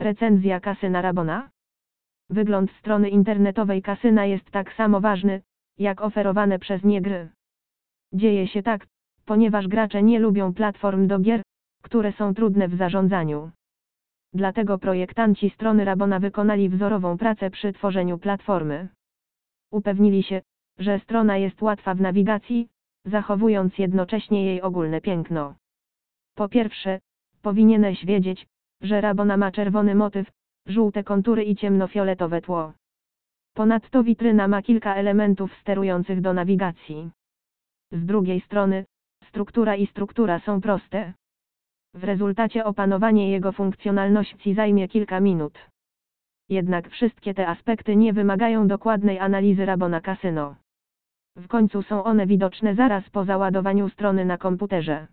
Recenzja kasyna Rabona. Wygląd strony internetowej kasyna jest tak samo ważny, jak oferowane przez nie gry. Dzieje się tak, ponieważ gracze nie lubią platform do gier, które są trudne w zarządzaniu. Dlatego projektanci strony Rabona wykonali wzorową pracę przy tworzeniu platformy. Upewnili się, że strona jest łatwa w nawigacji, zachowując jednocześnie jej ogólne piękno. Po pierwsze, powinieneś wiedzieć, że Rabona ma czerwony motyw, żółte kontury i ciemnofioletowe tło. Ponadto witryna ma kilka elementów sterujących do nawigacji. Z drugiej strony, struktura i struktura są proste. W rezultacie opanowanie jego funkcjonalności zajmie kilka minut. Jednak wszystkie te aspekty nie wymagają dokładnej analizy Rabona Casino. W końcu są one widoczne zaraz po załadowaniu strony na komputerze.